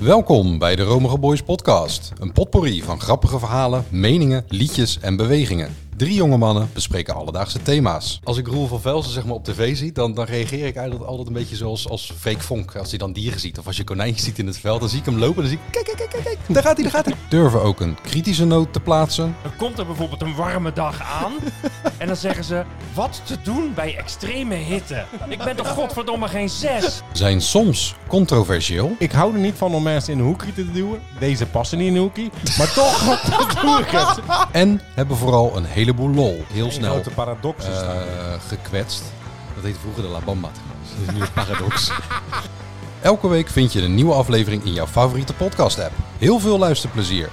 Welkom bij de Romige Boys podcast. Een potpourri van grappige verhalen, meningen, liedjes en bewegingen. Drie jonge mannen bespreken alledaagse thema's. Als ik Roel van Velsen zeg maar op tv zie, dan, dan reageer ik eigenlijk altijd een beetje zoals als Freek Vonk. Als hij dan dieren ziet of als je konijntjes ziet in het veld, dan zie ik hem lopen en dan zie ik, kijk, kijk, kijk, kijk, kijk, daar gaat hij, daar gaat hij. Durven ook een kritische noot te plaatsen. Dan komt er bijvoorbeeld een warme dag aan. en dan zeggen ze: Wat te doen bij extreme hitte? Ik ben toch godverdomme geen zes? Zijn soms controversieel. Ik hou er niet van om mensen in een hoekje te duwen. Deze passen niet in een hoekje. Maar toch doe ik het. En hebben vooral een heleboel lol. Heel Een snel grote paradox is dat. eh, gekwetst. Dat heette vroeger de La Bamba trouwens. Dat is nu een paradox. Elke week vind je een nieuwe aflevering in jouw favoriete podcast-app. Heel veel luisterplezier.